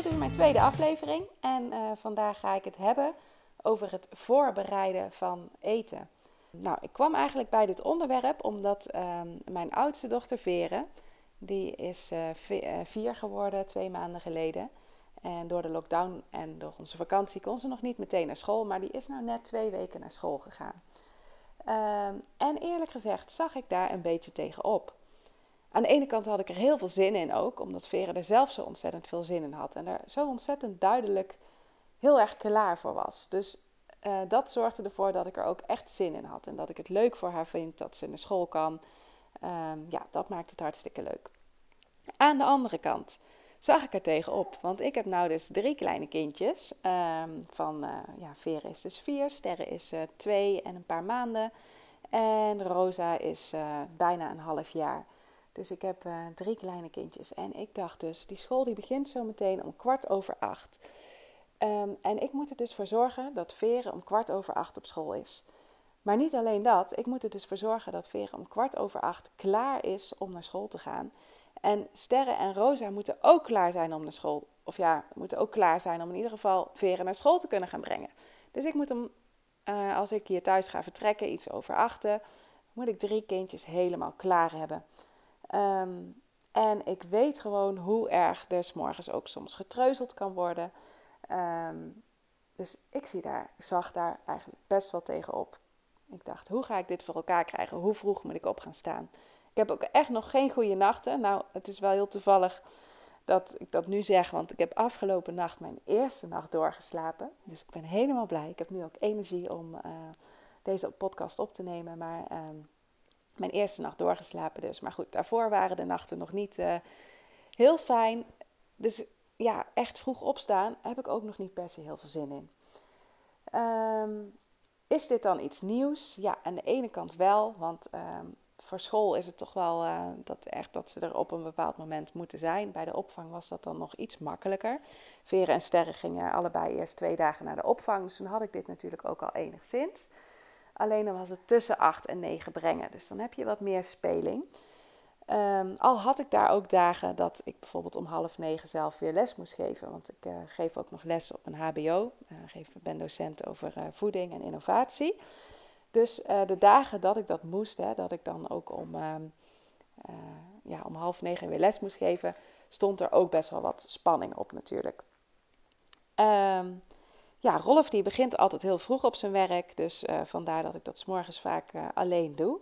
Dit is mijn tweede aflevering en uh, vandaag ga ik het hebben over het voorbereiden van eten. Nou, ik kwam eigenlijk bij dit onderwerp omdat uh, mijn oudste dochter Vere, die is uh, vier geworden twee maanden geleden. En door de lockdown en door onze vakantie kon ze nog niet meteen naar school, maar die is nou net twee weken naar school gegaan. Ehm, en eerlijk gezegd zag ik daar een beetje tegenop. Aan de ene kant had ik er heel veel zin in ook, omdat Vera er zelf zo ontzettend veel zin in had. En er zo ontzettend duidelijk heel erg klaar voor was. Dus uh, dat zorgde ervoor dat ik er ook echt zin in had. En dat ik het leuk voor haar vind dat ze naar school kan. Um, ja, dat maakt het hartstikke leuk. Aan de andere kant zag ik er tegenop. Want ik heb nou dus drie kleine kindjes. Um, van, uh, ja, Vera is dus vier, Sterre is uh, twee en een paar maanden. En Rosa is bijna een half jaar. Dus ik heb drie kleine kindjes. En ik dacht dus, die school die begint zo meteen om kwart over acht. Um, en ik moet er dus voor zorgen dat Vera om kwart over acht op school is. Maar niet alleen dat, ik moet er dus voor zorgen dat Vera om kwart over acht klaar is om naar school te gaan. En Sterre en Rosa moeten ook klaar zijn om naar school. Of ja, moeten ook klaar zijn om in ieder geval Veren naar school te kunnen gaan brengen. Dus ik moet hem, uh, als ik hier thuis ga vertrekken, iets over achten, moet ik drie kindjes helemaal klaar hebben. Um, en ik weet gewoon hoe erg er s morgens ook soms getreuzeld kan worden. Um, dus ik zie daar, zag daar eigenlijk best wel tegenop. Ik dacht, hoe ga ik dit voor elkaar krijgen? Hoe vroeg moet ik op gaan staan? Ik heb ook echt nog geen goede nachten. Nou, het is wel heel toevallig dat ik dat nu zeg, want ik heb afgelopen nacht mijn eerste nacht doorgeslapen. Dus ik ben helemaal blij. Ik heb nu ook energie om uh, deze podcast op te nemen. Maar uh, mijn eerste nacht doorgeslapen dus. Maar goed, daarvoor waren de nachten nog niet uh, heel fijn. Dus ja, echt vroeg opstaan heb ik ook nog niet per se heel veel zin in. Um, is dit dan iets nieuws? Ja, aan de ene kant wel, want um, voor school is het toch wel uh, dat, echt, dat ze er op een bepaald moment moeten zijn. Bij de opvang was dat dan nog iets makkelijker. Veren en Sterren gingen allebei eerst twee dagen naar de opvang. Dus toen had ik dit natuurlijk ook al enigszins. Alleen dan was het tussen acht en negen brengen. Dus dan heb je wat meer speling. Um, al had ik daar ook dagen dat ik bijvoorbeeld om half negen zelf weer les moest geven. Want ik uh, geef ook nog les op een HBO. Uh, geef, ben docent over uh, voeding en innovatie. Dus de dagen dat ik dat moest, hè, dat ik dan ook om, uh, ja, om half negen weer les moest geven, stond er ook best wel wat spanning op natuurlijk. Um, ja, Rolf die begint altijd heel vroeg op zijn werk, dus vandaar dat ik dat s'morgens vaak alleen doe.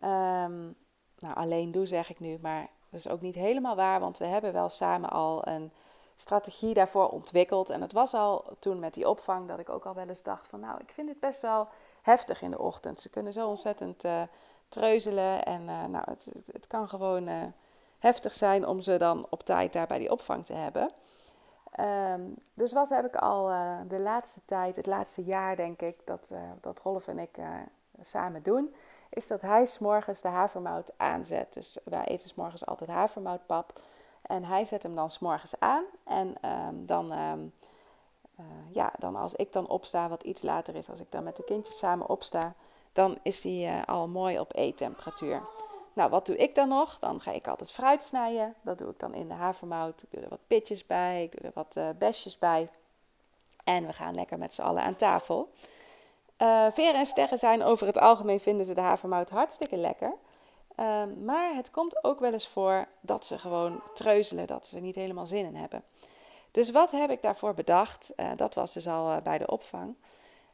Um, nou, alleen doe zeg ik nu, maar dat is ook niet helemaal waar, want we hebben wel samen al een strategie daarvoor ontwikkeld. En het was al toen met die opvang dat ik ook al wel eens dacht van nou, ik vind het best wel heftig in de ochtend. Ze kunnen zo ontzettend uh, treuzelen en nou, het, het, kan gewoon heftig zijn om ze dan op tijd daar bij die opvang te hebben. Um, dus wat heb ik al de laatste tijd, het laatste jaar denk ik, dat, dat Rolf en ik samen doen, is dat hij s'morgens de havermout aanzet. Dus wij eten s'morgens altijd havermoutpap. En hij zet hem dan s'morgens aan en um, dan... Uh, ja, dan als ik dan opsta, wat iets later is, als ik dan met de kindjes samen opsta, dan is uh, al mooi op eettemperatuur. Nou, wat doe ik dan nog? Dan ga ik altijd fruit snijden. Dat doe ik dan in de havermout. Ik doe er wat pitjes bij, ik doe er wat uh, besjes bij. En we gaan lekker met z'n allen aan tafel. Uh, Veren en Sterren zijn over het algemeen vinden ze de havermout hartstikke lekker. Uh, maar het komt ook wel eens voor dat ze gewoon treuzelen, dat ze er niet helemaal zin in hebben. Dus wat heb ik daarvoor bedacht? Uh, dat was dus al bij de opvang.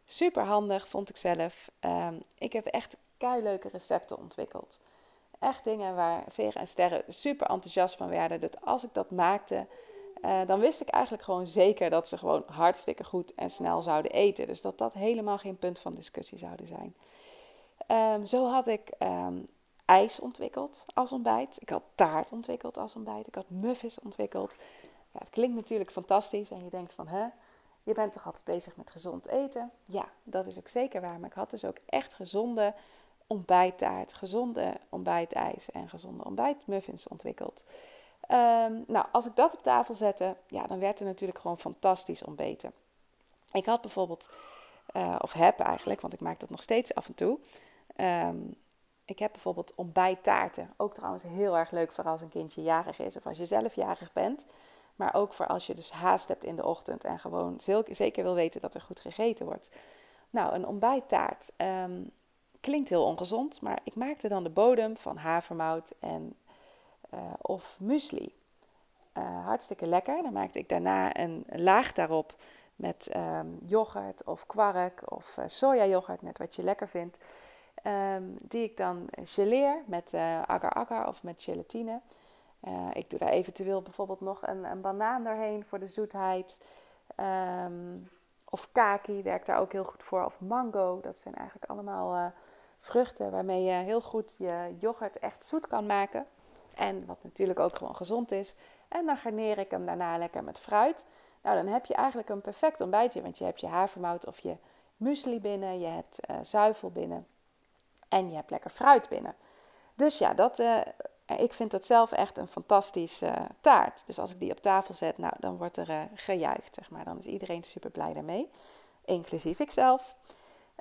Super handig, vond ik zelf. Um, ik heb echt leuke recepten ontwikkeld. Echt dingen waar Vera en Sterren super enthousiast van werden. Dat als ik dat maakte, uh, dan wist ik eigenlijk gewoon zeker dat ze gewoon hartstikke goed en snel zouden eten. Dus dat dat helemaal geen punt van discussie zouden zijn. Um, zo had ik um, ijs ontwikkeld als ontbijt. Ik had taart ontwikkeld als ontbijt. Ik had muffins ontwikkeld. Ja, het klinkt natuurlijk fantastisch en je denkt van, hè, je bent toch altijd bezig met gezond eten? Ja, dat is ook zeker waar. Maar ik had dus ook echt gezonde ontbijttaart, gezonde ontbijtijs en gezonde ontbijtmuffins ontwikkeld. Um, nou, als ik dat op tafel zette, ja, dan werd er natuurlijk gewoon fantastisch ontbeten. Ik had bijvoorbeeld, uh, of heb eigenlijk, want ik maak dat nog steeds af en toe. Um, ik heb bijvoorbeeld ontbijttaarten. Ook trouwens heel erg leuk voor als een kindje jarig is of als je zelf jarig bent. Maar ook voor als je dus haast hebt in de ochtend en gewoon zeker wil weten dat er goed gegeten wordt. Nou, een ontbijttaart um, klinkt heel ongezond, maar ik maakte dan de bodem van havermout en, uh, of muesli. Uh, hartstikke lekker. Dan maakte ik daarna een laag daarop met um, yoghurt of kwark of uh, sojayoghurt, net wat je lekker vindt. Um, die ik dan geleer met agar-agar of met gelatine. Ik doe daar eventueel bijvoorbeeld nog een, een banaan doorheen voor de zoetheid. Um, of kaki werkt daar ook heel goed voor. Of mango. Dat zijn eigenlijk allemaal vruchten waarmee je heel goed je yoghurt echt zoet kan maken. En wat natuurlijk ook gewoon gezond is. En dan garneer ik hem daarna lekker met fruit. Nou, dan heb je eigenlijk een perfect ontbijtje. Want je hebt je havermout of je muesli binnen. Je hebt uh, zuivel binnen. En je hebt lekker fruit binnen. Dus ja, dat, uh, ik vind dat zelf echt een fantastische taart. Dus als ik die op tafel zet, nou, dan wordt er uh, gejuicht, zeg maar. Dan is iedereen super blij daarmee, inclusief ikzelf.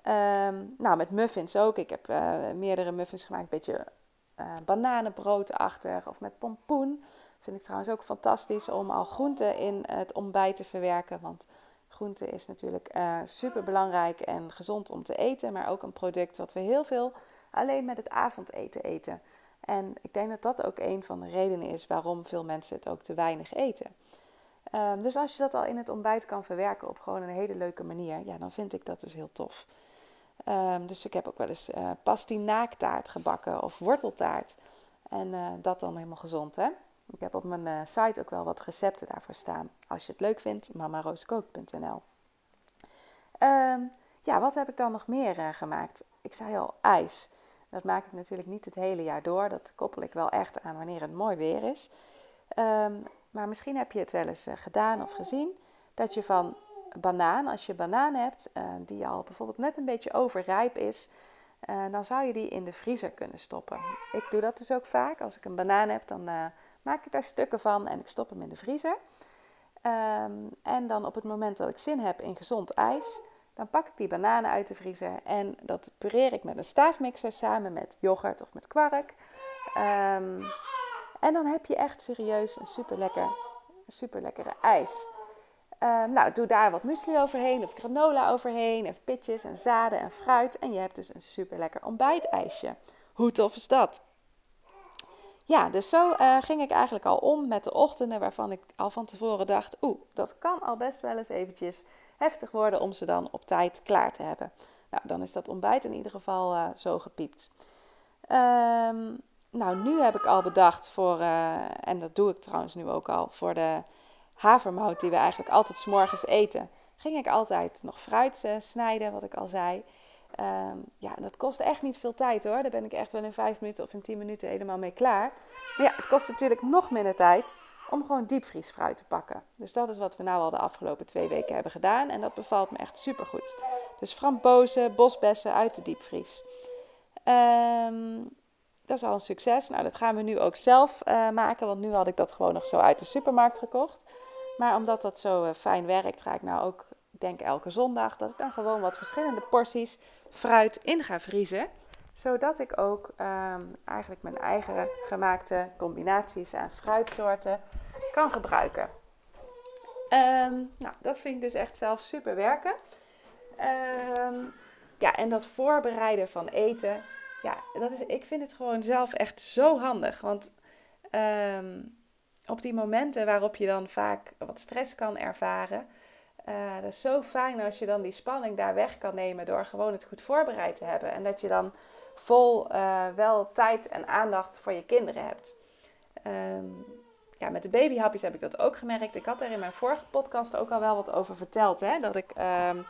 Um, nou, met muffins ook. Ik heb meerdere muffins gemaakt, een beetje bananenbroodachtig of met pompoen. Vind ik trouwens ook fantastisch om al groenten in het ontbijt te verwerken, want Groente is natuurlijk uh, eh, super belangrijk en gezond om te eten, maar ook een product wat we heel veel alleen met het avondeten eten. En ik denk dat dat ook een van de redenen is waarom veel mensen het ook te weinig eten. Um, dus als je dat al in het ontbijt kan verwerken op gewoon een hele leuke manier, ja, dan vind ik dat dus heel tof. Um, dus ik heb ook wel eens uh, pastinaaktaart gebakken of worteltaart. En uh, dat dan helemaal gezond, hè? Ik heb op mijn uh, site ook wel wat recepten daarvoor staan. Als je het leuk vindt, mamarooskookt.nl. Um, ehm, ja, wat heb ik dan nog meer gemaakt? Ik zei al, ijs. Dat maak ik natuurlijk niet het hele jaar door. Dat koppel ik wel echt aan wanneer het mooi weer is. Um, maar misschien heb je het wel eens gedaan of gezien. Dat je van banaan, als je banaan hebt, die al bijvoorbeeld net een beetje overrijp is, dan zou je die in de vriezer kunnen stoppen. Ik doe dat dus ook vaak. Als ik een banaan heb, dan maak ik daar stukken van en ik stop hem in de vriezer. Ehm, en dan op het moment dat ik zin heb in gezond ijs, dan pak ik die bananen uit de vriezer en dat pureer ik met een staafmixer samen met yoghurt of met kwark. Um, en dan heb je echt serieus een super, lekker, super lekkere ijs. Um, nou, doe daar wat muesli overheen of granola overheen, of pitjes en zaden en fruit. En je hebt dus een super lekker ontbijtijsje. Hoe tof is dat? Ja, dus zo uh, ging ik eigenlijk al om met de ochtenden waarvan ik al van tevoren dacht, oeh, dat kan al best wel eens eventjes heftig worden om ze dan op tijd klaar te hebben. Nou, dan is dat ontbijt in ieder geval uh, zo gepiept. Um, nou, nu heb ik al bedacht voor, uh, en dat doe ik trouwens nu ook al, voor de havermout die we eigenlijk altijd s'morgens eten, ging ik altijd nog fruit snijden, wat ik al zei. Um, ja, dat kost echt niet veel tijd hoor. Daar ben ik echt wel in vijf minuten of in tien minuten helemaal mee klaar. Maar ja, het kost natuurlijk nog minder tijd om gewoon diepvriesfruit te pakken. Dus dat is wat we nou al de afgelopen twee weken hebben gedaan. En dat bevalt me echt super goed. Dus frambozen, bosbessen uit de diepvries. Um, dat is al een succes. Nou, dat gaan we nu ook zelf uh, maken. Want nu had ik dat gewoon nog zo uit de supermarkt gekocht. Maar omdat dat zo uh, fijn werkt, ga ik nou ook, ik denk elke zondag, dat ik dan gewoon wat verschillende porties fruit in ga vriezen. Zodat ik ook um, eigenlijk mijn eigen gemaakte combinaties aan fruitsoorten kan gebruiken. Um, nou, dat vind ik dus echt zelf super werken. Um, ja, en dat voorbereiden van eten. Ja, dat is, ik vind het gewoon zelf echt zo handig. Want op die momenten waarop je dan vaak wat stress kan ervaren uh, dat is zo fijn als je dan die spanning daar weg kan nemen door gewoon het goed voorbereid te hebben. En dat je dan vol uh, wel tijd en aandacht voor je kinderen hebt. Um, ja, met de babyhapjes heb ik dat ook gemerkt. Ik had er in mijn vorige podcast ook al wel wat over verteld. Hè? Dat ik, um,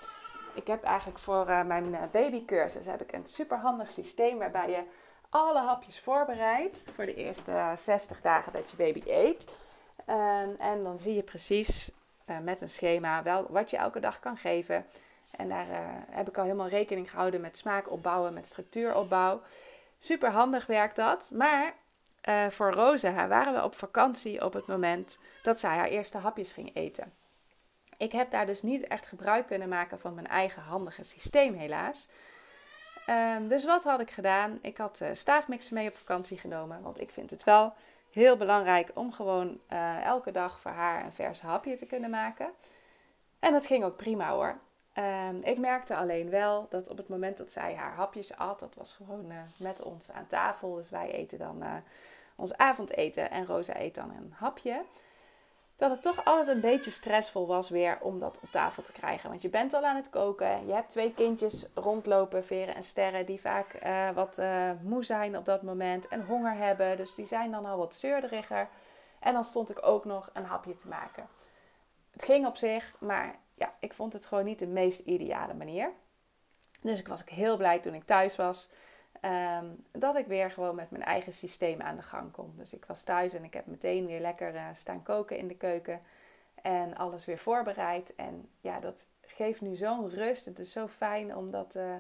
ik heb eigenlijk voor uh, mijn babycursus heb ik een superhandig systeem waarbij je alle hapjes voorbereidt voor de eerste 60 dagen dat je baby eet. Ehm, en dan zie je precies uh, met een schema wel, wat je elke dag kan geven. En daar uh, heb ik al helemaal rekening gehouden met smaak opbouwen, met structuuropbouw. Super handig werkt dat. Maar uh, voor Rosa waren we op vakantie op het moment dat zij haar eerste hapjes ging eten. Ik heb daar dus niet echt gebruik kunnen maken van mijn eigen handige systeem, helaas. Um, dus wat had ik gedaan? Ik had uh, staafmixen mee op vakantie genomen. Want ik vind het wel heel belangrijk om gewoon uh, elke dag voor haar een vers hapje te kunnen maken. En dat ging ook prima hoor. Um, ik merkte alleen wel dat op het moment dat zij haar hapjes at, dat was gewoon uh, met ons aan tafel. Dus wij eten dan ons avondeten en Rosa eet dan een hapje dat het toch altijd een beetje stressvol was weer om dat op tafel te krijgen. Want je bent al aan het koken. Je hebt twee kindjes rondlopen, Veren en Sterren, die vaak uh, wat uh, moe zijn op dat moment en honger hebben. Dus die zijn dan al wat zeurderiger. En dan stond ik ook nog een hapje te maken. Het ging op zich, maar ja, ik vond het gewoon niet de meest ideale manier. Dus ik was ook heel blij toen ik thuis was. Um, dat ik weer gewoon met mijn eigen systeem aan de gang kom. Dus ik was thuis en ik heb meteen weer lekker uh, staan koken in de keuken. En alles weer voorbereid. En ja, dat geeft nu zo'n rust. Het is zo fijn om dat uh,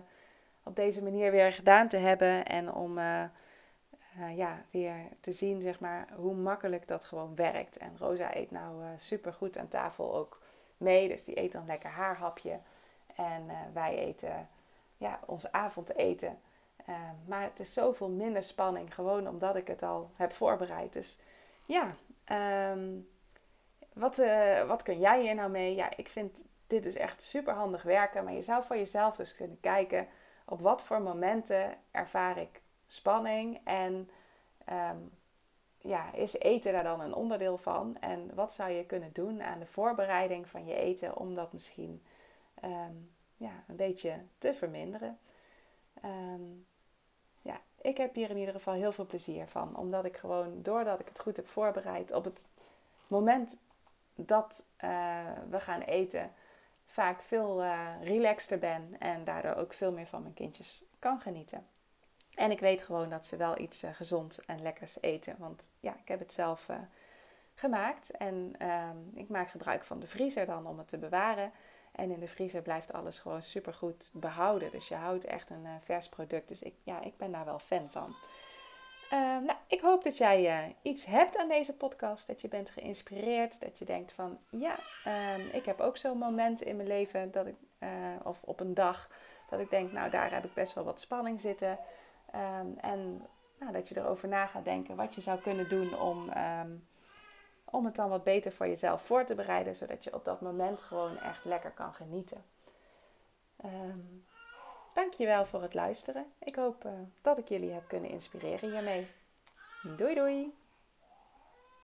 op deze manier weer gedaan te hebben. En om uh, ja, weer te zien zeg maar, hoe makkelijk dat gewoon werkt. En Rosa eet nou super goed aan tafel ook mee. Dus die eet dan lekker haar hapje. En wij eten ja, ons avondeten. Uh, maar het is zoveel minder spanning, gewoon omdat ik het al heb voorbereid. Dus ja, um, wat, uh, wat kun jij hier nou mee? Ja, ik vind dit is echt super handig werken. Maar je zou voor jezelf dus kunnen kijken op wat voor momenten ervaar ik spanning. En um, ja, is eten daar dan een onderdeel van? En wat zou je kunnen doen aan de voorbereiding van je eten om dat misschien ja, een beetje te verminderen? Um, ja, ik heb hier in ieder geval heel veel plezier van. Omdat ik gewoon, doordat ik het goed heb voorbereid, op het moment dat uh, we gaan eten, vaak veel uh, relaxter ben. En daardoor ook veel meer van mijn kindjes kan genieten. En ik weet gewoon dat ze wel iets uh, gezond en lekkers eten. Want ja, ik heb het zelf gemaakt. En ehm, ik maak gebruik van de vriezer dan om het te bewaren. En in de vriezer blijft alles gewoon super goed behouden. Dus je houdt echt een uh, vers product. Dus ik, ja, ik ben daar wel fan van. Uh, nou, ik hoop dat jij uh, iets hebt aan deze podcast. Dat je bent geïnspireerd. Dat je denkt van ja, ehm, ik heb ook zo'n moment in mijn leven dat ik, of op een dag, dat ik denk, nou daar heb ik best wel wat spanning zitten. Um, en nou, dat je erover na gaat denken wat je zou kunnen doen om um, om het dan wat beter voor jezelf voor te bereiden, zodat je op dat moment gewoon echt lekker kan genieten. Um, dankjewel voor het luisteren. Ik hoop uh, dat ik jullie heb kunnen inspireren hiermee. Doei doei!